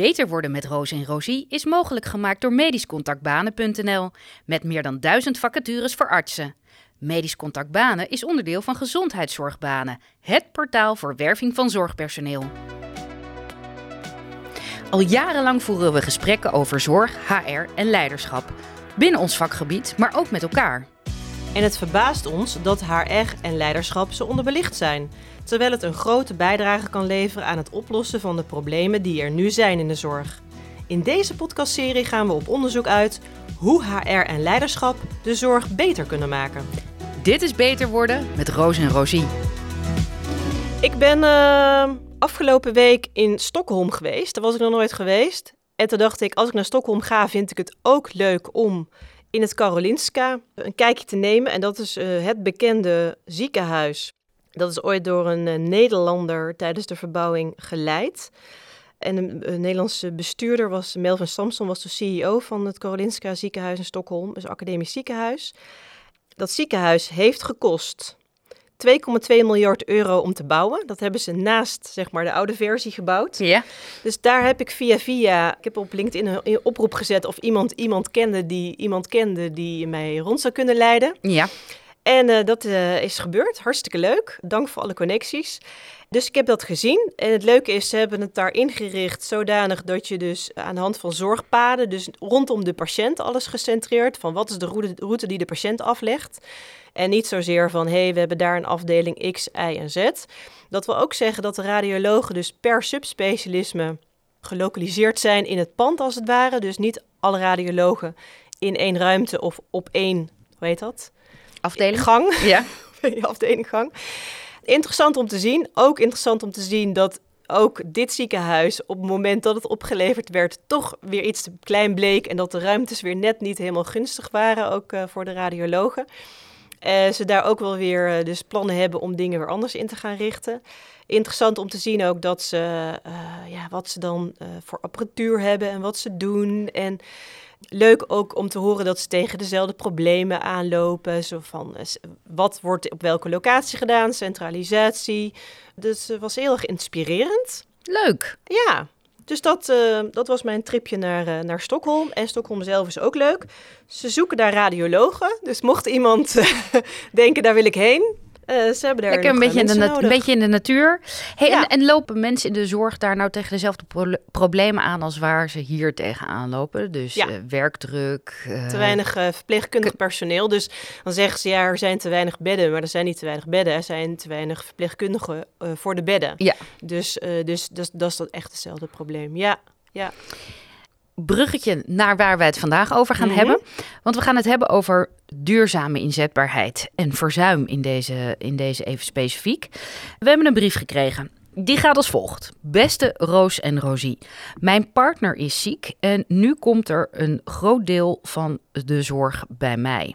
Beter worden met Roos en Rosie is mogelijk gemaakt door medischcontactbanen.nl met meer dan duizend vacatures voor artsen. Medisch is onderdeel van Gezondheidszorgbanen, het portaal voor werving van zorgpersoneel. Al jarenlang voeren we gesprekken over zorg, HR en leiderschap. Binnen ons vakgebied, maar ook met elkaar. En het verbaast ons dat HR en leiderschap zo onderbelicht zijn, terwijl het een grote bijdrage kan leveren aan het oplossen van de problemen die er nu zijn in de zorg. In deze podcastserie gaan we op onderzoek uit hoe HR en leiderschap de zorg beter kunnen maken. Dit is Beter Worden met Roos en Rosie. Ik ben uh, afgelopen week in Stockholm geweest. Daar was ik nog nooit geweest. En toen dacht ik, als ik naar Stockholm ga, vind ik het ook leuk om in het Karolinska een kijkje te nemen. En dat is uh, het bekende ziekenhuis. Dat is ooit door een uh, Nederlander tijdens de verbouwing geleid. En een, Nederlandse bestuurder was, Melvin Samson, was de CEO van het Karolinska ziekenhuis in Stockholm. Dus academisch ziekenhuis. Dat ziekenhuis heeft gekost 2,2 miljard euro om te bouwen. Dat hebben ze naast zeg maar, de oude versie gebouwd. Ja. Dus daar heb ik via via, ik heb op LinkedIn een oproep gezet of iemand iemand kende die iemand kende die mij rond zou kunnen leiden. Ja. En uh, dat uh, is gebeurd. Hartstikke leuk. Dank voor alle connecties. Dus ik heb dat gezien. En het leuke is, ze hebben het daar ingericht zodanig dat je dus aan de hand van zorgpaden, dus rondom de patiënt alles gecentreerd, van wat is de route, route die de patiënt aflegt. En niet zozeer van, hé, hey, we hebben daar een afdeling X, Y en Z. Dat wil ook zeggen dat de radiologen dus per subspecialisme gelokaliseerd zijn in het pand als het ware. Dus niet alle radiologen in één ruimte of op één, hoe heet dat? Afdeling? Gang. Ja. afdeling gang. Interessant om te zien. Ook interessant om te zien dat ook dit ziekenhuis op het moment dat het opgeleverd werd toch weer iets te klein bleek en dat de ruimtes weer net niet helemaal gunstig waren, ook uh, voor de radiologen. Uh, ze daar ook wel weer uh, dus plannen hebben om dingen weer anders in te gaan richten. Interessant om te zien ook dat ze, ja, wat ze dan voor apparatuur hebben en wat ze doen. En leuk ook om te horen dat ze tegen dezelfde problemen aanlopen. Zo van, wat wordt op welke locatie gedaan, centralisatie. Dus het was heel erg inspirerend. Leuk. Ja, dus dat, uh, dat was mijn tripje naar, uh, naar Stockholm. En Stockholm zelf is ook leuk. Ze zoeken daar radiologen. Dus mocht iemand uh, denken, daar wil ik heen. Uh, ze hebben daar Lekker een beetje, in de nodig. een beetje in de natuur. Hey, ja. en, en, lopen mensen in de zorg daar nou tegen dezelfde pro problemen aan als waar ze hier tegenaan lopen? Dus ja. uh, werkdruk. Uh, te weinig verpleegkundig personeel. Dus dan zeggen ze ja, er zijn te weinig bedden. Maar er zijn niet te weinig bedden. Er zijn te weinig verpleegkundigen voor de bedden. Ja. Dus, dus, dus dat is dat echt hetzelfde probleem. Ja, ja bruggetje naar waar wij het vandaag over gaan mm -hmm. hebben. Want we gaan het hebben over duurzame inzetbaarheid en verzuim in deze, in deze even specifiek. We hebben een brief gekregen. Die gaat als volgt. Beste Roos en Rosie, mijn partner is ziek en nu komt er een groot deel van de zorg bij mij.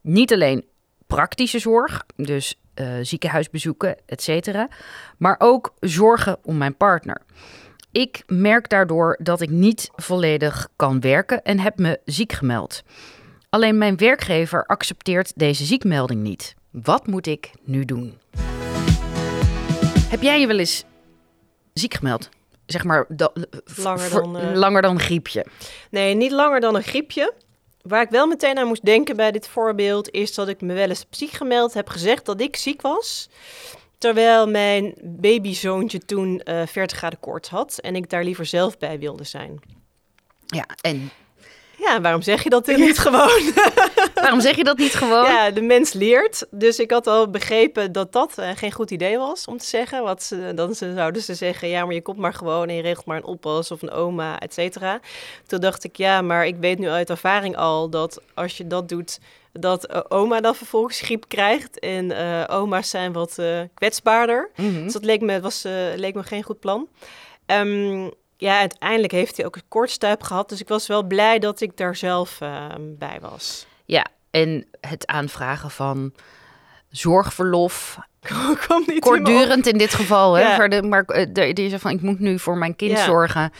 Niet alleen praktische zorg, dus uh, ziekenhuisbezoeken, et cetera, maar ook zorgen om mijn partner. Ik merk daardoor dat ik niet volledig kan werken en heb me ziek gemeld. Alleen mijn werkgever accepteert deze ziekmelding niet. Wat moet ik nu doen? Heb jij je wel eens ziek gemeld? Zeg maar da, langer, dan, uh... langer dan een griepje. Nee, niet langer dan een griepje. Waar ik wel meteen aan moest denken bij dit voorbeeld is dat ik me wel eens ziek gemeld heb gezegd dat ik ziek was. Terwijl mijn babyzoontje toen uh, 40 graden koorts had en ik daar liever zelf bij wilde zijn. Ja, en ja, waarom zeg je dat niet gewoon? waarom zeg je dat niet gewoon? Ja, de mens leert. Dus ik had al begrepen dat dat uh, geen goed idee was om te zeggen. Wat ze, dan ze, zouden ze zeggen, ja, maar je komt maar gewoon en je regelt maar een oppas of een oma, et cetera. Toen dacht ik, ja, maar ik weet nu uit ervaring al dat als je dat doet, dat uh, oma dan vervolgens griep krijgt. En uh, oma's zijn wat kwetsbaarder. Mm -hmm. Dus dat leek me, was, leek me geen goed plan. Um, ja, uiteindelijk heeft hij ook een kortstuip gehad. Dus ik was wel blij dat ik daar zelf uh, bij was. Ja, en het aanvragen van zorgverlof. Kwam niet Kortdurend in dit geval. Hè, ja. de, maar uh, die van ik moet nu voor mijn kind ja. zorgen.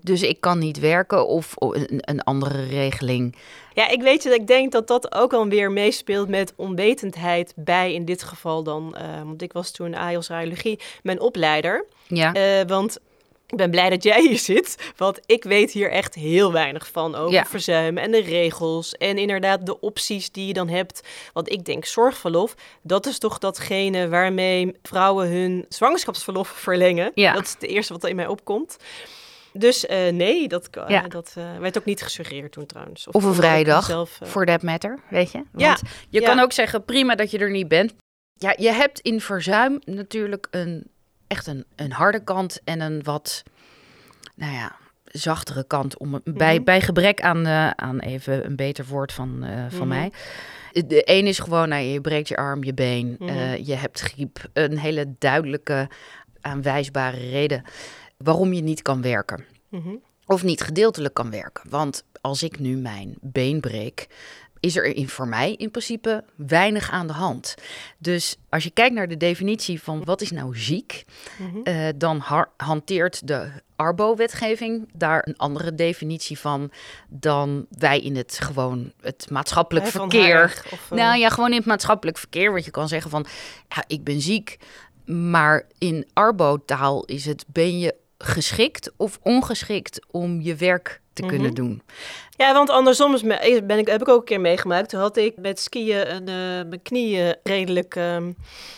Dus ik kan niet werken of een, een, andere regeling. Ja, ik weet je, ik denk dat dat ook wel weer meespeelt met onwetendheid bij in dit geval dan. Uh, want ik was toen AIOS Radiologie, mijn opleider. Ja. Uh, want ik ben blij dat jij hier zit, want ik weet hier echt heel weinig van over Ja. verzuim en de regels en inderdaad de opties die je dan hebt. Want ik denk zorgverlof, dat is toch datgene waarmee vrouwen hun zwangerschapsverlof verlengen. Ja. Dat is het eerste wat in mij opkomt. Dus eh, nee, dat, Ja. dat eh, werd ook niet gesuggereerd toen trouwens. Of een vrijdag, mezelf, eh, that matter, weet je? Ja, Want je kan ook zeggen, prima dat je er niet bent. Ja, je hebt in verzuim natuurlijk een, echt een, een harde kant en een wat, nou ja, zachtere kant. Om, bij, Mhm. bij gebrek aan, eh, aan even een beter woord van, eh, van Mhm. mij. De een is gewoon, nou, je breekt je arm, je been, Mhm. eh, je hebt griep. Een hele duidelijke, aanwijsbare reden waarom je niet kan werken of niet gedeeltelijk kan werken. Want als ik nu mijn been breek, is er in, voor mij in principe weinig aan de hand. Dus als je kijkt naar de definitie van wat is nou ziek, Mhm. eh, dan hanteert de Arbo-wetgeving daar een andere definitie van dan wij in het gewoon het maatschappelijk verkeer. haar, of, eh, Nou ja, gewoon in het maatschappelijk verkeer. Want je kan zeggen van, ja, ik ben ziek. Maar in arbo-taal is het, ben je geschikt of ongeschikt om je werk te Mhm. kunnen doen? Ja, want andersom is me, ben ik, heb ik ook een keer meegemaakt. Toen had ik met skiën een, eh, mijn knieën redelijk ehm,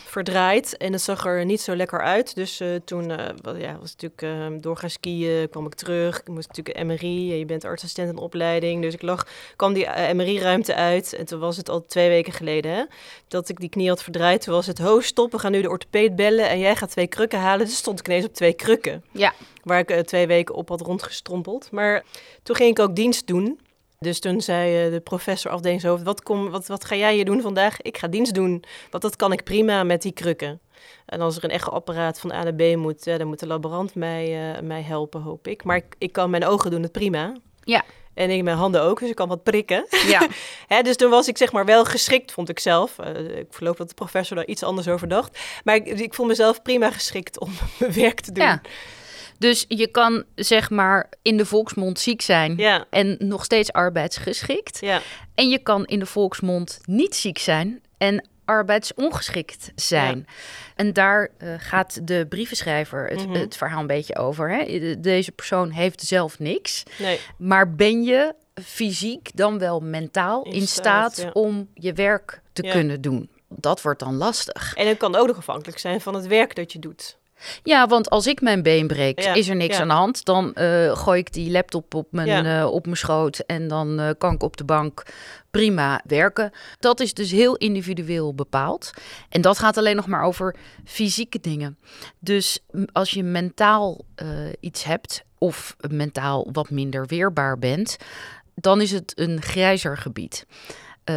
verdraaid. En het zag er niet zo lekker uit. Dus eh, toen wel, ja, was natuurlijk ehm, door gaan skiën, kwam ik terug. Ik moest natuurlijk een MRI. Je bent artsassistent in opleiding. Dus ik lag, kwam die MRI-ruimte uit. En toen was het al twee weken geleden hè, dat ik die knie had verdraaid. Toen was het, ho, stop, we gaan nu de orthopeed bellen. En jij gaat twee krukken halen. Dus stond ik ineens op twee krukken. Ja. Waar ik twee weken op had rondgestrompeld. Maar toen ging ik ook dienst doen. Dus toen zei eh, de professor afdelingshoofd, wat, kom, wat, wat ga jij hier doen vandaag? Ik ga dienst doen, want dat kan ik prima met die krukken. En als er een echoapparaat van A naar B moet, ja, dan moet de laborant mij, eh, mij helpen, hoop ik. Maar ik, ik kan mijn ogen doen het prima. Ja. En ik mijn handen ook, dus ik kan wat prikken. Ja, Hè, dus toen was ik zeg maar wel geschikt, vond ik zelf. Eh, ik geloof dat de professor daar iets anders over dacht. Maar ik, ik vond mezelf prima geschikt om mijn werk te doen. ja. Dus je kan zeg maar in de volksmond ziek zijn ja. en nog steeds arbeidsgeschikt. ja. En je kan in de volksmond niet ziek zijn en arbeidsongeschikt zijn. En daar eh, gaat de brievenschrijver het, Mhm. het verhaal een beetje over. Hè? De- Deze persoon heeft zelf niks. Nee. Maar ben je fysiek dan wel mentaal in, In staat, staat, ja. om je werk te kunnen doen? Dat wordt dan lastig. En het kan ook nog afhankelijk zijn van het werk dat je doet. Ja, want als ik mijn been breek, Ja, is er niks ja. aan de hand. Dan eh, gooi ik die laptop op mijn, Ja. eh, op mijn schoot en dan eh, kan ik op de bank prima werken. Dat is dus heel individueel bepaald. En dat gaat alleen nog maar over fysieke dingen. Dus als je mentaal iets hebt of mentaal wat minder weerbaar bent, dan is het een grijzer gebied.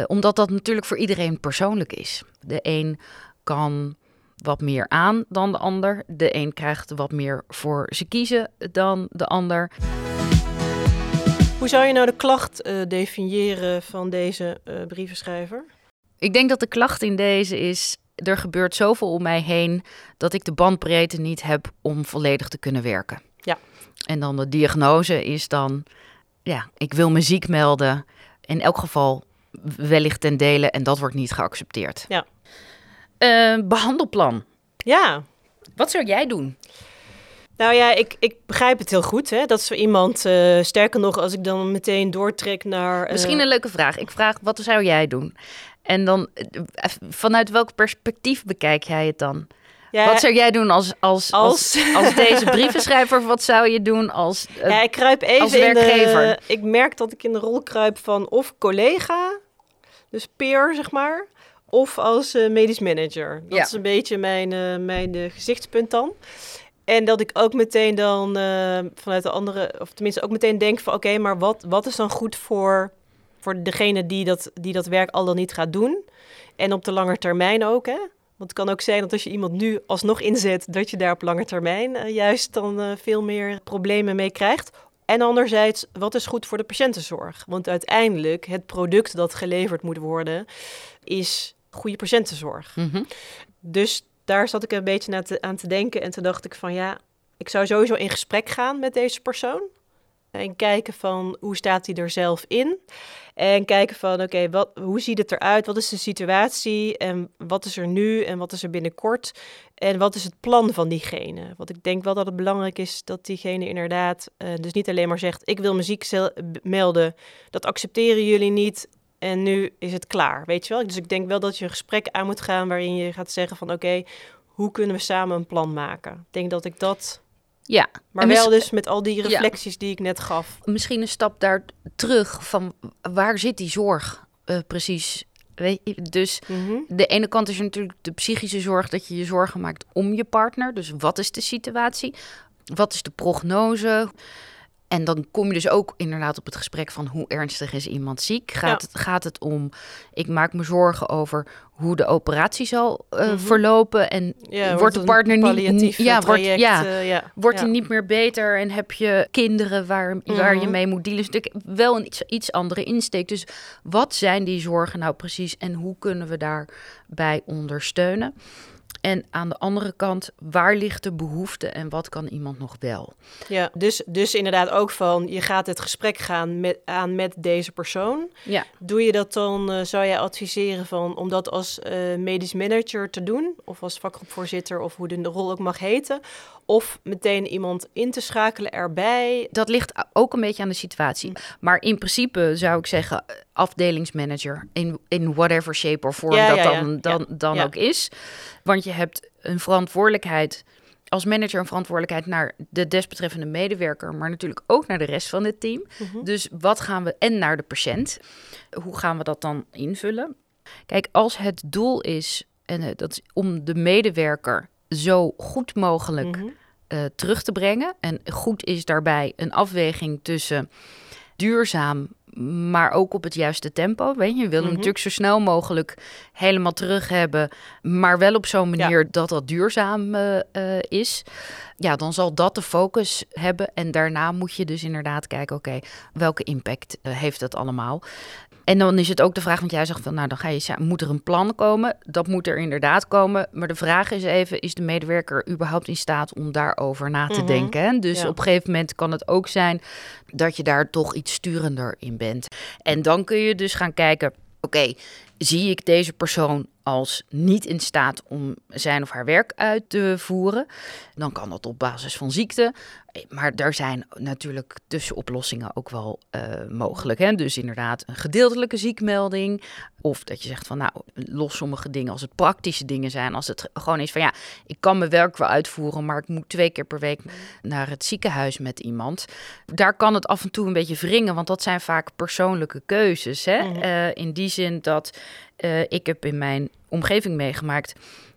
Omdat dat natuurlijk voor iedereen persoonlijk is. De een kan wat meer aan dan de ander. De een krijgt wat meer voor ze kiezen dan de ander. Hoe zou je nou de klacht eh, definiëren van deze eh, brievenschrijver? Ik denk dat de klacht in deze is. Er gebeurt zoveel om mij heen dat ik de bandbreedte niet heb om volledig te kunnen werken. Ja. En dan de diagnose is dan, ja, ik wil me ziek melden. In elk geval wellicht ten dele en dat wordt niet geaccepteerd. Ja. Eh, behandelplan. Ja, Wat zou jij doen? nou ja, ik, ik begrijp het heel goed. Hè? Dat zo iemand, eh, sterker nog, als ik dan meteen doortrek naar... eh, Misschien een leuke vraag. Ik vraag, wat zou jij doen? En dan, vanuit welk perspectief bekijk jij het dan? ja, Wat zou jij doen als, als, als, als... als deze brievenschrijver? Wat zou je doen als... eh, ja, ik kruip even als in de... Ik merk dat ik in de rol kruip van of collega, dus peer, zeg maar... Of als eh, medisch manager. Dat Ja. is een beetje mijn, eh, mijn eh, gezichtspunt dan. En dat ik ook meteen dan vanuit de andere, of tenminste ook meteen denk van oké, maar wat, wat is dan goed voor, voor degene die dat, die dat werk al dan niet gaat doen? En op de lange termijn ook, hè? Want het kan ook zijn dat als je iemand nu alsnog inzet, dat je daar op lange termijn juist dan veel meer problemen mee krijgt. En anderzijds, wat is goed voor de patiëntenzorg? Want uiteindelijk, het product dat geleverd moet worden, is goede patiëntenzorg. mhm. Dus daar zat ik een beetje naar te- aan te denken. En toen dacht ik van ja, ik zou sowieso in gesprek gaan met deze persoon. En kijken van hoe staat hij er zelf in. En kijken van oké, wat hoe ziet het eruit? Wat is de situatie? En wat is er nu en wat is er binnenkort? En wat is het plan van diegene? Want ik denk wel dat het belangrijk is dat diegene inderdaad uh, dus niet alleen maar zegt: ik wil muziek melden. Dat accepteren jullie niet. En nu is het klaar, weet je wel? Dus ik denk wel dat je een gesprek aan moet gaan waarin je gaat zeggen van oké, hoe kunnen we samen een plan maken? Ik denk dat ik dat ja, maar wel dus met al die reflecties die ik net gaf. Misschien een stap daar terug van waar zit die zorg uh, precies? Weet je, dus mm de ene kant is natuurlijk de psychische zorg dat je je zorgen maakt om je partner. Dus wat is de situatie? Wat is de prognose? En dan kom je dus ook inderdaad op het gesprek van hoe ernstig is iemand ziek. Gaat, het, gaat het om, ik maak me zorgen over hoe de operatie zal uh, verlopen. En wordt de partner niet. Ja, wordt, ja, uh, ja, wordt hij niet meer beter en heb je kinderen waar, waar je mhm. mee moet dealen. Dus wel een iets, iets andere insteek. Dus wat zijn die zorgen nou precies en hoe kunnen we daarbij ondersteunen? En aan de andere kant, waar ligt de behoefte en wat kan iemand nog wel? Ja, dus, dus inderdaad ook van, je gaat het gesprek gaan met, aan met deze persoon. Ja. Doe je dat dan, uh, zou jij adviseren van, om dat als uh, medisch manager te doen? Of als vakgroepvoorzitter, of hoe de rol ook mag heten? Of meteen iemand in te schakelen erbij? Dat ligt ook een beetje aan de situatie. Maar in principe zou ik zeggen, afdelingsmanager in, in whatever shape of vorm dat dan, dan, dan ook is. Want je hebt een verantwoordelijkheid als manager een verantwoordelijkheid naar de desbetreffende medewerker, maar natuurlijk ook naar de rest van het team. Mhm. Dus wat gaan we en naar de patiënt? Hoe gaan we dat dan invullen? Kijk, als het doel is en uh, dat is om de medewerker zo goed mogelijk mhm. eh, terug te brengen en goed is daarbij een afweging tussen duurzaam maar ook op het juiste tempo. Weet je, je wil hem mhm. natuurlijk zo snel mogelijk helemaal terug hebben, maar wel op zo'n manier dat dat duurzaam uh, is. Ja, dan zal dat de focus hebben. En daarna moet je dus inderdaad kijken, oké, welke impact uh, heeft dat allemaal? En dan is het ook de vraag, want jij zegt van, nou dan ga je, moet er een plan komen? Dat moet er inderdaad komen. Maar de vraag is even, is de medewerker überhaupt in staat om daarover na te mhm. denken? Dus op een gegeven moment kan het ook zijn dat je daar toch iets sturender in bent. En dan kun je dus gaan kijken, oké, zie ik deze persoon als niet in staat om zijn of haar werk uit te voeren, dan kan dat op basis van ziekte. Maar daar zijn natuurlijk tussenoplossingen ook wel uh, mogelijk. Hè? Dus inderdaad een gedeeltelijke ziekmelding. Of dat je zegt van nou, los sommige dingen als het praktische dingen zijn. Als het gewoon is van ja, ik kan mijn werk wel uitvoeren, maar ik moet twee keer per week naar het ziekenhuis met iemand. Daar kan het af en toe een beetje wringen, want dat zijn vaak persoonlijke keuzes. Hè? Mhm. Uh, in die zin dat uh, ik heb in mijn omgeving meegemaakt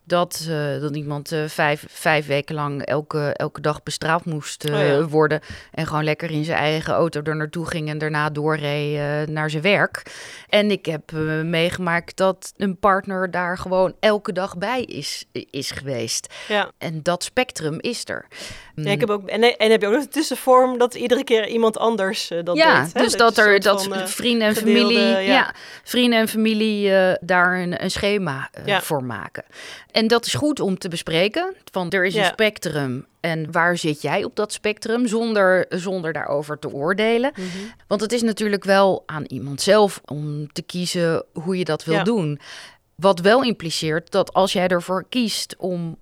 dat, uh, dat iemand uh, vijf, vijf weken lang elke, elke dag bestraft moest uh, oh worden. En gewoon lekker in zijn eigen auto er naartoe ging en daarna doorreed naar zijn werk. En ik heb meegemaakt dat een partner daar gewoon elke dag bij is, is geweest. Ja. En dat spectrum is er. Ja, ik heb ook, en, en heb je ook nog de tussenvorm dat iedere keer iemand anders dat ja? Dus dat, er dat vrienden en familie, ja. vrienden en familie daar een, een schema voor maken. En dat is goed om te bespreken. Van er is een spectrum en waar zit jij op dat spectrum zonder, zonder daarover te oordelen? Mm -hmm. Want het is natuurlijk wel aan iemand zelf om te kiezen hoe je dat wil doen. Wat wel impliceert dat als jij ervoor kiest om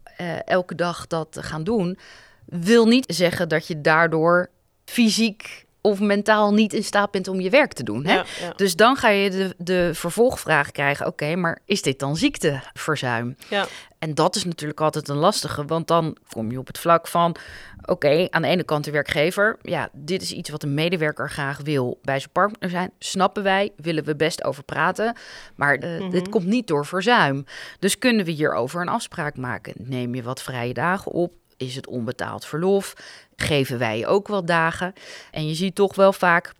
elke dag dat te gaan doen wil niet zeggen dat je daardoor fysiek of mentaal niet in staat bent om je werk te doen. Hè? Dus dan ga je de, de vervolgvraag krijgen: oké, maar is dit dan ziekteverzuim? Ja. En dat is natuurlijk altijd een lastige, want dan kom je op het vlak van: oké, aan de ene kant de werkgever, ja, dit is iets wat een medewerker graag wil bij zijn partner zijn. Snappen wij, willen we best over praten, maar uh, dit komt niet door verzuim. Dus kunnen we hierover een afspraak maken? Neem je wat vrije dagen op? Is het onbetaald verlof? Geven wij ook wel dagen? En je ziet toch wel vaak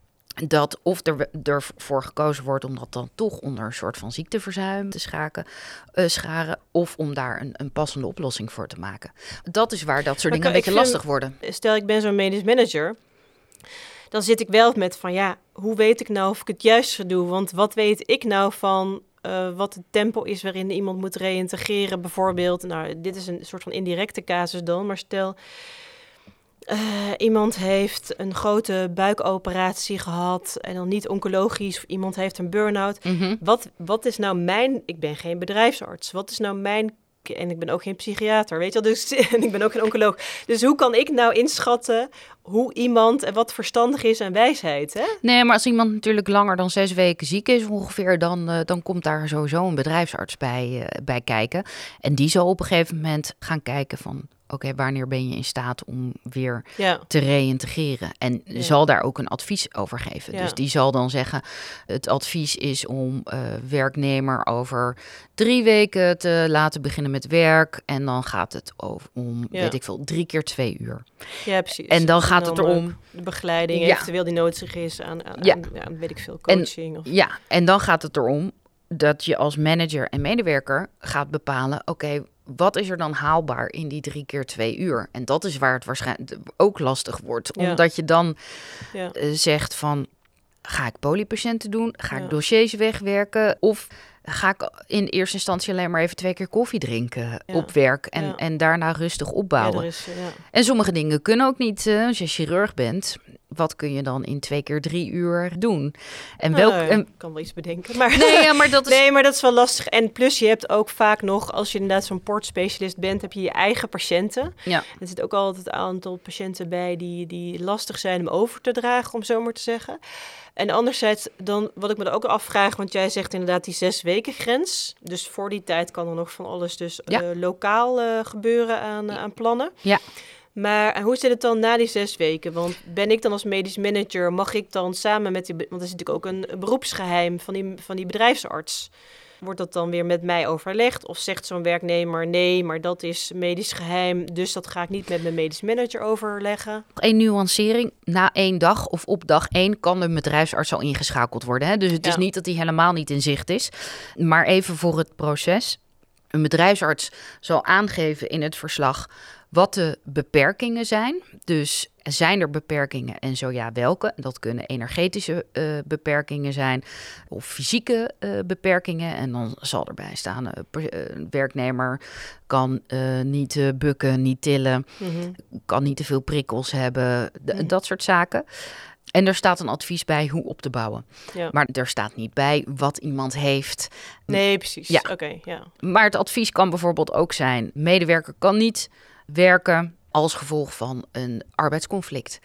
dat of er ervoor gekozen wordt om dat dan toch onder een soort van ziekteverzuim te schaken, uh, scharen, of om daar een, een, passende oplossing voor te maken. Dat is waar dat soort dingen een beetje lastig worden. Stel, ik ben zo'n medisch manager, dan zit ik wel met van ja, hoe weet ik nou of ik het juist doe? Want wat weet ik nou van uh, wat het tempo is waarin iemand moet reïntegreren, bijvoorbeeld. Nou, dit is een soort van indirecte casus dan, maar stel. eh, iemand heeft een grote buikoperatie gehad en dan niet oncologisch. Of iemand heeft een burn-out. Mhm. Wat, wat is nou mijn... Ik ben geen bedrijfsarts. Wat is nou mijn... En ik ben ook geen psychiater, weet je wel. Dus, en ik ben ook geen oncoloog. Dus hoe kan ik nou inschatten hoe iemand en wat verstandig is en wijsheid, hè? Nee, maar als iemand natuurlijk langer dan zes weken ziek is ongeveer, dan, eh, dan komt daar sowieso een bedrijfsarts bij, eh, bij kijken. En die zal op een gegeven moment gaan kijken van, oké, wanneer ben je in staat om weer Ja. te reïntegreren? En Ja. zal daar ook een advies over geven. Ja. Dus die zal dan zeggen, het advies is om eh, werknemer over drie weken te laten beginnen met werk. En dan gaat het over, om, weet ik veel, drie keer twee uur. Ja, precies. En dan gaat het erom- De begeleiding, eventueel die nodig is aan, aan, Ja. aan, aan, weet ik veel, En- coaching. of, Ja, en dan gaat het erom dat je als manager en medewerker gaat bepalen: oké, wat is er dan haalbaar in die drie keer twee uur? En dat is waar het waarschijnlijk ook lastig wordt, Ja. omdat je dan ja. eh, zegt van: ga ik polypatiënten doen? Ga Ja. ik dossiers wegwerken? Of ga ik in eerste instantie alleen maar even twee keer koffie drinken Ja. op werk en, Ja. en daarna rustig Ja, opbouwen? er is, ja. En sommige dingen kunnen ook niet. eh, als je chirurg bent, wat kun je dan in twee keer drie uur doen? En welk. Nou, Ik kan wel iets bedenken, maar... nee, ja, maar dat is. Nee, maar dat is wel lastig. En plus, je hebt ook vaak nog, als je inderdaad zo'n portspecialist bent, heb je je eigen patiënten. Ja. Er zit ook altijd een aantal patiënten bij die, die lastig zijn om over te dragen, om zo maar te zeggen. En anderzijds, dan, wat ik me er ook afvraag, want jij zegt inderdaad die zes weken grens. Dus voor die tijd kan er nog van alles dus Ja. eh, lokaal eh, gebeuren aan, aan plannen. Ja. Maar hoe zit het dan na die zes weken? Want ben ik dan als medisch manager, mag ik dan samen met die... Want er is natuurlijk ook een beroepsgeheim van die, van die bedrijfsarts. Wordt dat dan weer met mij overlegd? Of zegt zo'n werknemer, nee, maar dat is medisch geheim, dus dat ga ik niet met mijn medisch manager overleggen? Één nuancering. Na één dag of op dag één kan de bedrijfsarts al ingeschakeld worden. Hè? Dus het is niet dat hij helemaal niet in zicht is. Maar even voor het proces. Een bedrijfsarts zal aangeven in het verslag wat de beperkingen zijn. Dus zijn er beperkingen en zo ja, welke? Dat kunnen energetische eh, beperkingen zijn of fysieke eh, beperkingen. En dan zal erbij staan, eh, een werknemer kan niet bukken, niet tillen Mhm. kan niet te veel prikkels hebben, dat soort zaken. En er staat een advies bij hoe op te bouwen. Ja. Maar er staat niet bij wat iemand heeft. Nee, precies. Ja. Oké, ja. Maar het advies kan bijvoorbeeld ook zijn: medewerker kan niet werken als gevolg van een arbeidsconflict.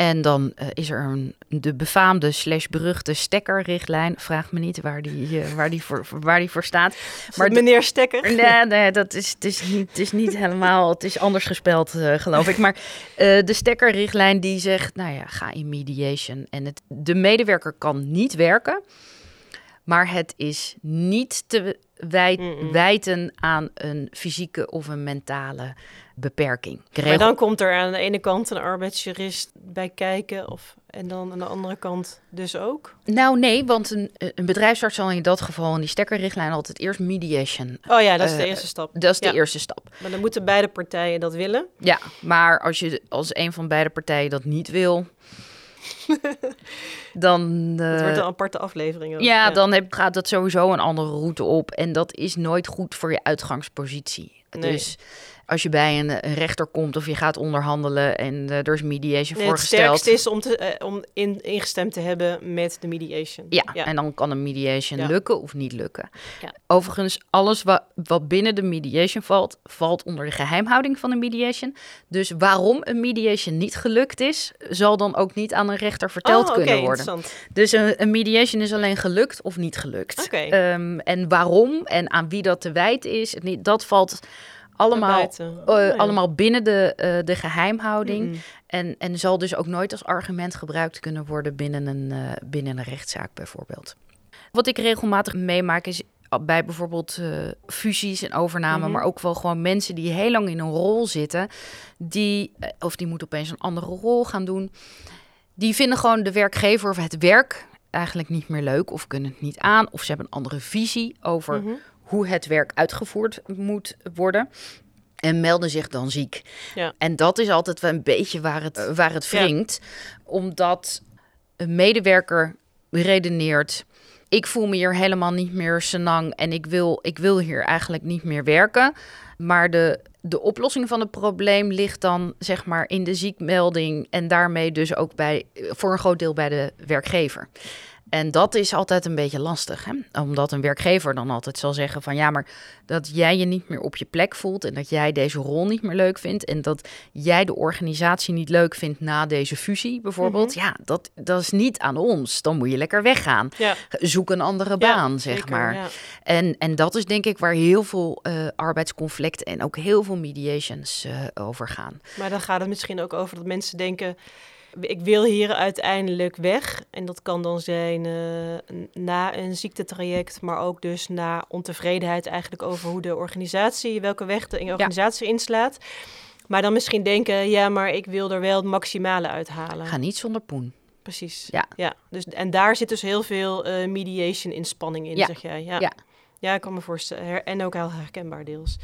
En dan eh, is er een, de befaamde slash beruchte stekkerrichtlijn. Vraag me niet waar die, eh, waar die, voor, waar die voor staat. Maar de- meneer Stekker. Nee, nee, dat is, het, is niet, het is niet helemaal. Het is anders gespeld, eh, geloof ik. Maar de stekkerrichtlijn die zegt: nou ja, ga in mediation. En het, de medewerker kan niet werken. Maar het is niet te wij- wijten aan een fysieke of een mentale beperking. Maar Regel- dan komt er aan de ene kant een arbeidsjurist bij kijken. Of, en dan aan de andere kant dus ook. Nou, nee, want een, een bedrijfsarts zal in dat geval in die stekkerrichtlijn altijd eerst mediation. Oh ja, dat is de Eh, eerste stap. Dat is de eerste stap. Maar dan moeten beide partijen dat willen. Ja, maar als je als een van beide partijen dat niet wil, dan. Eh, wordt een aparte aflevering. ook. ja, dan heb, gaat dat sowieso een andere route op. En dat is nooit goed voor je uitgangspositie. Nee. Dus als je bij een, een rechter komt of je gaat onderhandelen en eh, er is mediation Nee, het voorgesteld. sterkste is om, te, eh, om in, ingestemd te hebben met de mediation. Ja, en dan kan een mediation Ja. lukken of niet lukken. Ja. Overigens, alles wat, wat binnen de mediation valt, valt onder de geheimhouding van de mediation. Dus waarom een mediation niet gelukt is, zal dan ook niet aan een rechter verteld oh, oké, kunnen worden. interessant. Dus een, een mediation is alleen gelukt of niet gelukt. Oké. Ehm, en waarom en aan wie dat te wijten is, dat valt allemaal, eh, Oh, ja. allemaal binnen de, eh, de geheimhouding. En, en zal dus ook nooit als argument gebruikt kunnen worden binnen een, eh, binnen een rechtszaak bijvoorbeeld. Wat ik regelmatig meemaak is bij bijvoorbeeld fusies en overname, Mhm. maar ook wel gewoon mensen die heel lang in een rol zitten, die, of die moeten opeens een andere rol gaan doen, die vinden gewoon de werkgever of het werk eigenlijk niet meer leuk of kunnen het niet aan, of ze hebben een andere visie over Mhm. Hoe het werk uitgevoerd moet worden. En melden zich dan ziek. Ja. En dat is altijd wel een beetje waar het, waar het Ja. wringt. Omdat een medewerker redeneert... ik voel me hier helemaal niet meer senang... en ik wil, ik wil hier eigenlijk niet meer werken. Maar de, de oplossing van het probleem ligt dan zeg maar in de ziekmelding en daarmee dus ook bij, voor een groot deel bij de werkgever. En dat is altijd een beetje lastig, hè? omdat een werkgever dan altijd zal zeggen van ja, maar dat jij je niet meer op je plek voelt en dat jij deze rol niet meer leuk vindt en dat jij de organisatie niet leuk vindt na deze fusie bijvoorbeeld, Mhm. ja, dat, dat is niet aan ons. Dan moet je lekker weggaan. Ja. Zoek een andere baan, zeg zeker, maar. ja. En, en dat is denk ik waar heel veel eh, arbeidsconflicten en ook heel veel mediations eh, over gaan. Maar dan gaat het misschien ook over dat mensen denken... ik wil hier uiteindelijk weg. En dat kan dan zijn eh, na een ziektetraject... maar ook dus na ontevredenheid eigenlijk over hoe de organisatie... welke weg de organisatie inslaat. Maar dan misschien denken... ja, maar ik wil er wel het maximale uithalen. Ga niet zonder poen. Precies. Ja. ja. Dus, en daar zit dus heel veel eh, mediation inspanning in, Ja. zeg jij. Ja. Ja. ja. ik kan me voorstellen. En ook heel herkenbaar deels.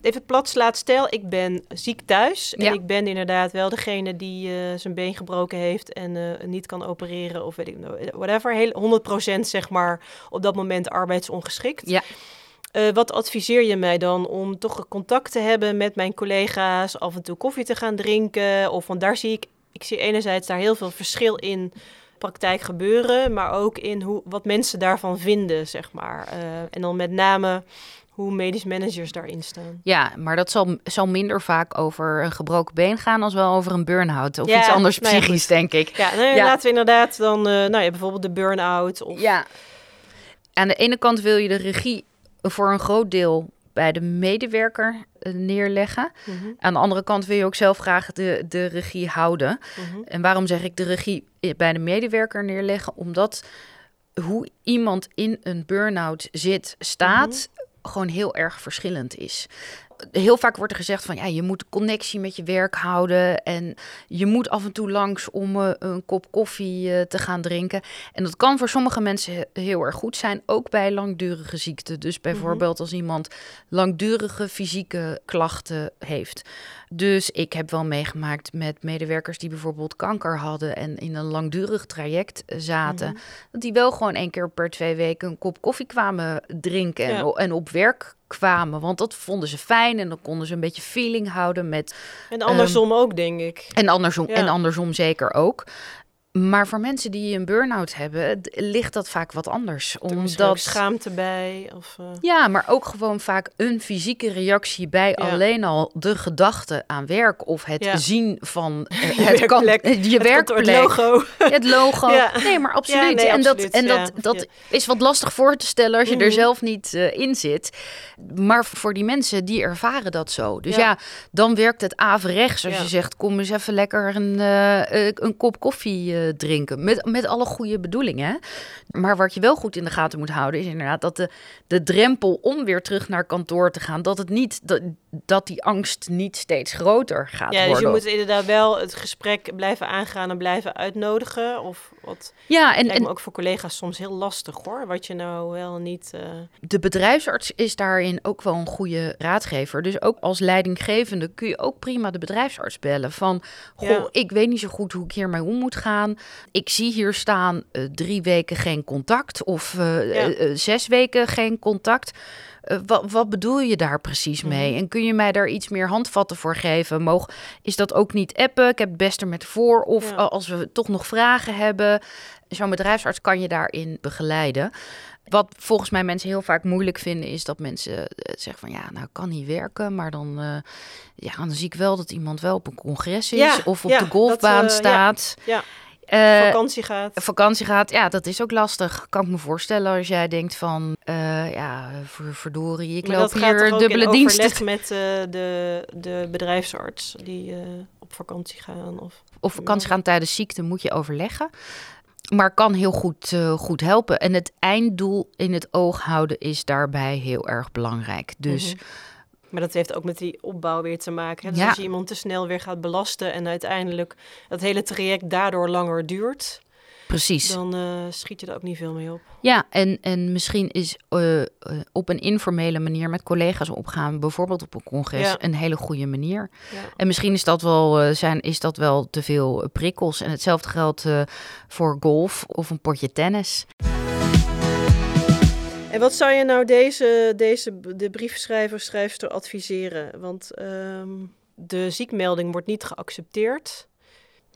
Even plat slaat stel, ik ben ziek thuis. En Ja. ik ben inderdaad wel degene die eh, zijn been gebroken heeft en eh, niet kan opereren of weet ik nou, whatever. Heel, 100% zeg maar op dat moment arbeidsongeschikt. Ja. Eh, wat adviseer je mij dan om toch contact te hebben met mijn collega's, af en toe koffie te gaan drinken? Of want daar zie ik, ik zie enerzijds daar heel veel verschil in praktijk gebeuren, maar ook in hoe, wat mensen daarvan vinden, zeg maar. Eh, en dan met name hoe medisch managers daarin staan. Ja, maar dat zal, zal minder vaak over een gebroken been gaan als wel over een burn-out of Ja, iets anders nou ja, psychisch, denk ik. Ja, nee, Ja. laten we inderdaad dan, eh, nou ja, bijvoorbeeld de burn-out. Of, Ja. Aan de ene kant wil je de regie voor een groot deel bij de medewerker eh, neerleggen. Mhm, Aan de andere kant wil je ook zelf graag de, de regie houden. mhm. En waarom zeg ik de regie bij de medewerker neerleggen? Omdat hoe iemand in een burn-out zit, staat, gewoon heel erg verschillend is. Heel vaak wordt er gezegd van ja, je moet connectie met je werk houden en je moet af en toe langs om eh, een kop koffie eh, te gaan drinken. En dat kan voor sommige mensen he- heel erg goed zijn, ook bij langdurige ziekte. Dus bijvoorbeeld als iemand langdurige fysieke klachten heeft. Dus ik heb wel meegemaakt met medewerkers die bijvoorbeeld kanker hadden en in een langdurig traject eh, zaten, Mhm. dat die wel gewoon één keer per twee weken een kop koffie kwamen drinken en, Ja. en op werk kwamen, want dat vonden ze fijn en dan konden ze een beetje feeling houden met En andersom ook, denk ik. en andersom, Ja. en andersom zeker ook. Maar voor mensen die een burn-out hebben, ligt dat vaak wat anders. Er Omdat schaamte bij. Of, eh, ja, maar ook gewoon vaak een fysieke reactie bij Ja. alleen al de gedachte aan werk of het Ja. zien van eh, Je het kan, werkplek, je het werkplek, het logo. het logo. Ja. Nee, maar absoluut. nee, en absoluut, dat, en dat, dat is wat lastig voor te stellen als je Mhm. er zelf niet eh, in zit. Maar voor die mensen die ervaren dat zo. Dus ja, dan werkt het averechts als je zegt: kom eens even lekker een, een kop koffie drinken. Met, met alle goede bedoelingen. Maar wat je wel goed in de gaten moet houden, is inderdaad dat de, de drempel om weer terug naar kantoor te gaan, dat het niet dat, dat die angst niet steeds groter gaat Ja, dus je moet inderdaad wel het gesprek blijven aangaan en blijven uitnodigen. Of wat ja, en, lijkt en me ook voor collega's soms heel lastig hoor. Wat je nou wel niet. eh, de bedrijfsarts is daarin ook wel een goede raadgever. Dus ook als leidinggevende kun je ook prima de bedrijfsarts bellen. Van, goh, Ja. ik weet niet zo goed hoe ik hiermee om moet gaan. Ik zie hier staan eh, drie weken geen contact of Ja. eh, zes weken geen contact. Eh, wat, wat bedoel je daar precies mee? Mhm. En kun je mij daar iets meer handvatten voor geven? Moog, is dat ook niet appen? Ik heb het best er met voor. Of Ja. als we toch nog vragen hebben. Zo'n bedrijfsarts kan je daarin begeleiden. Wat volgens mij mensen heel vaak moeilijk vinden, is dat mensen eh, zeggen van ja, nou kan niet werken, maar dan, eh, ja, dan zie ik wel dat iemand wel op een congres is Ja, of op ja, de golfbaan dat, staat. ja, Eh, vakantie gaat. vakantie gaat, ja, dat is ook lastig. Kan ik me voorstellen als jij denkt van, eh, ja, ver- verdorie, ik Maar loop dat hier dubbele diensten. met eh, de, de bedrijfsarts die op vakantie gaan. Of, Of vakantie gaan tijdens ziekte moet je overleggen. Maar kan heel goed, goed helpen. En het einddoel in het oog houden is daarbij heel erg belangrijk. Dus Mhm. Maar dat heeft ook met die opbouw weer te maken. Hè? Dus Ja. als je iemand te snel weer gaat belasten en uiteindelijk dat hele traject daardoor langer duurt, precies. dan eh, schiet je er ook niet veel mee op. Ja, en, en misschien is eh, eh, op een informele manier met collega's opgaan, bijvoorbeeld op een congres, Ja. een hele goede manier. Ja. En misschien is dat wel, zijn, is dat wel te veel prikkels. En hetzelfde geldt voor golf of een potje tennis. En wat zou je nou deze, deze de briefschrijver, schrijfster adviseren? Want ehm, de ziekmelding wordt niet geaccepteerd.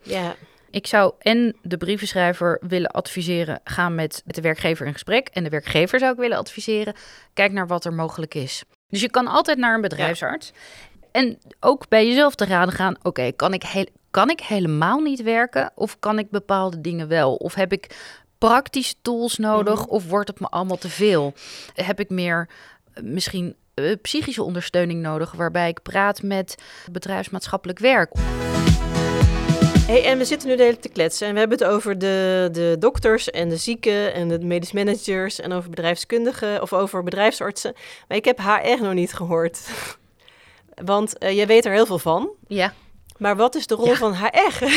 Ja. Ik zou en de brievenschrijver willen adviseren, ga met de werkgever in gesprek. En de werkgever zou ik willen adviseren, kijk naar wat er mogelijk is. Dus je kan altijd naar een bedrijfsarts. En ook bij jezelf te raden gaan, oké, kan, ik heel, kan ik helemaal niet werken? Of kan ik bepaalde dingen wel? Of heb ik praktische tools nodig? Mhm. Of wordt het me allemaal te veel? Heb ik meer eh, misschien eh, psychische ondersteuning nodig, waarbij ik praat met bedrijfsmaatschappelijk werk? Hey, en we zitten nu de hele tijd te kletsen. En we hebben het over de, de dokters en de zieken en de medisch managers en over bedrijfskundigen of over bedrijfsartsen. Maar ik heb HR nog niet gehoord. Want eh, jij weet er heel veel van. Ja. Maar wat is de rol Ja. van HR?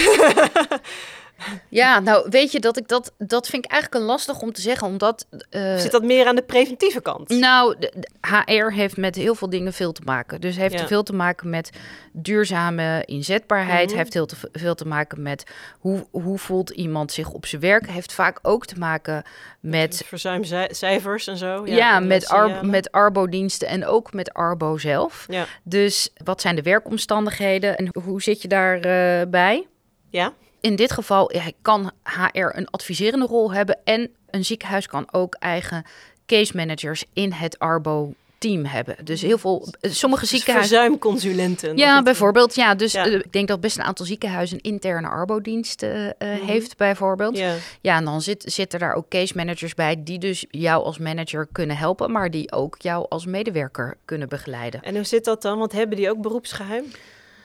Ja, nou weet je dat ik dat, dat vind ik eigenlijk een lastig om te zeggen, omdat... eh, Zit dat meer aan de preventieve kant? Nou, de- de HR heeft met heel veel dingen veel te maken. Dus heeft Ja. veel te maken met duurzame inzetbaarheid. Mhm. Heeft heel te, veel te maken met hoe, hoe voelt iemand zich op zijn werk. Heeft vaak ook te maken met, Verzuimcijfers en zo. ja, en met, ar, met Arbo-diensten en ook met Arbo zelf. Ja. Dus wat zijn de werkomstandigheden en hoe zit je daarbij? bij? Ja? In dit geval ja, kan HR een adviserende rol hebben en een ziekenhuis kan ook eigen case managers in het Arbo-team hebben. Dus heel veel, sommige Dus ziekenhuizen. verzuimconsulenten. Ja, bijvoorbeeld. Ja, dus Ja. eh, ik denk dat best een aantal ziekenhuizen een interne Arbo-dienst Mhm. heeft, bijvoorbeeld. Ja. Ja. en dan zit, zitten daar ook case managers bij die dus jou als manager kunnen helpen, maar die ook jou als medewerker kunnen begeleiden. En hoe zit dat dan? Want hebben die ook beroepsgeheim?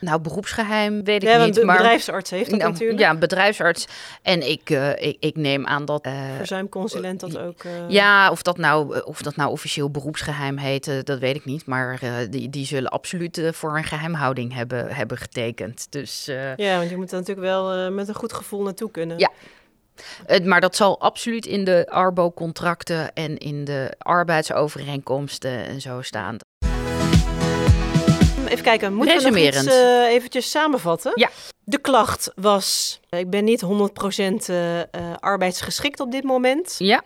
Nou, beroepsgeheim weet ik Ja, niet, de maar bedrijfsarts heeft dat Nou, natuurlijk. ja, bedrijfsarts. En ik, eh, ik, ik neem aan dat. eh, Verzuimconsulent dat ook. eh, ja, of dat, nou, of dat nou officieel beroepsgeheim heet, dat weet ik niet. Maar die, die zullen absoluut voor een geheimhouding hebben, hebben getekend. Dus, Ja, want je moet er natuurlijk wel met een goed gevoel naartoe kunnen. Ja. het, maar dat zal absoluut in de Arbo-contracten en in de arbeidsovereenkomsten en zo staan. Even kijken, moeten we nog iets eh, eventjes samenvatten? Ja. De klacht was, ik ben niet 100% eh, eh, arbeidsgeschikt op dit moment. Ja,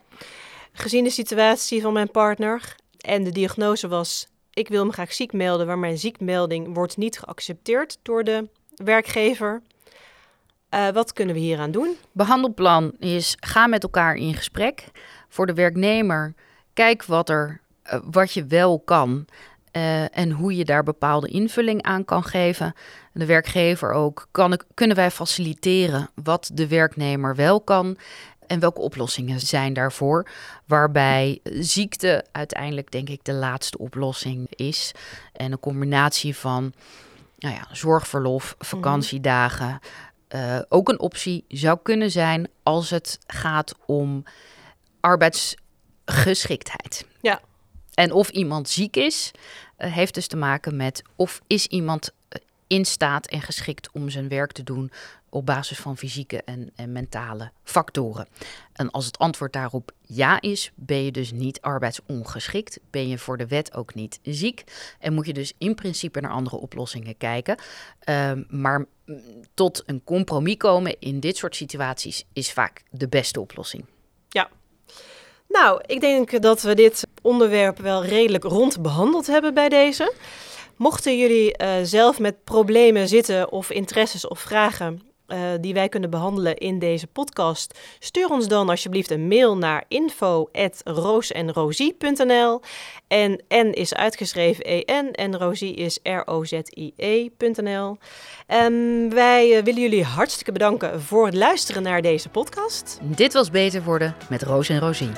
Gezien de situatie van mijn partner. En de diagnose was, ik wil me graag ziek melden, maar mijn ziekmelding wordt niet geaccepteerd door de werkgever. Eh, wat kunnen we hieraan doen? behandelplan is ga met elkaar in gesprek. Voor de werknemer, kijk wat, er, eh, wat je wel kan eh, en hoe je daar bepaalde invulling aan kan geven. De werkgever ook, kan ik, kunnen wij faciliteren wat de werknemer wel kan en welke oplossingen zijn daarvoor. Waarbij ziekte uiteindelijk denk ik de laatste oplossing is. En een combinatie van nou ja, zorgverlof, vakantiedagen, eh, ook een optie zou kunnen zijn als het gaat om arbeidsgeschiktheid. Ja. En of iemand ziek is, heeft dus te maken met of is iemand eh, in staat en geschikt om zijn werk te doen op basis van fysieke en, en mentale factoren. En als het antwoord daarop ja is, ben je dus niet arbeidsongeschikt, ben je voor de wet ook niet ziek en moet je dus in principe naar andere oplossingen kijken. Ehm, maar mm, tot een compromis komen in dit soort situaties is vaak de beste oplossing. Nou, ik denk dat we dit onderwerp wel redelijk rond behandeld hebben bij deze. Mochten jullie eh, zelf met problemen zitten of interesses of vragen eh, die wij kunnen behandelen in deze podcast, stuur ons dan alsjeblieft een mail naar info@roosenrosie.nl. En N is uitgeschreven EN en Rosie is R-O-Z-I-E.nl. En wij eh, willen jullie hartstikke bedanken voor het luisteren naar deze podcast. Dit was Beter Worden met Roos en Rosie.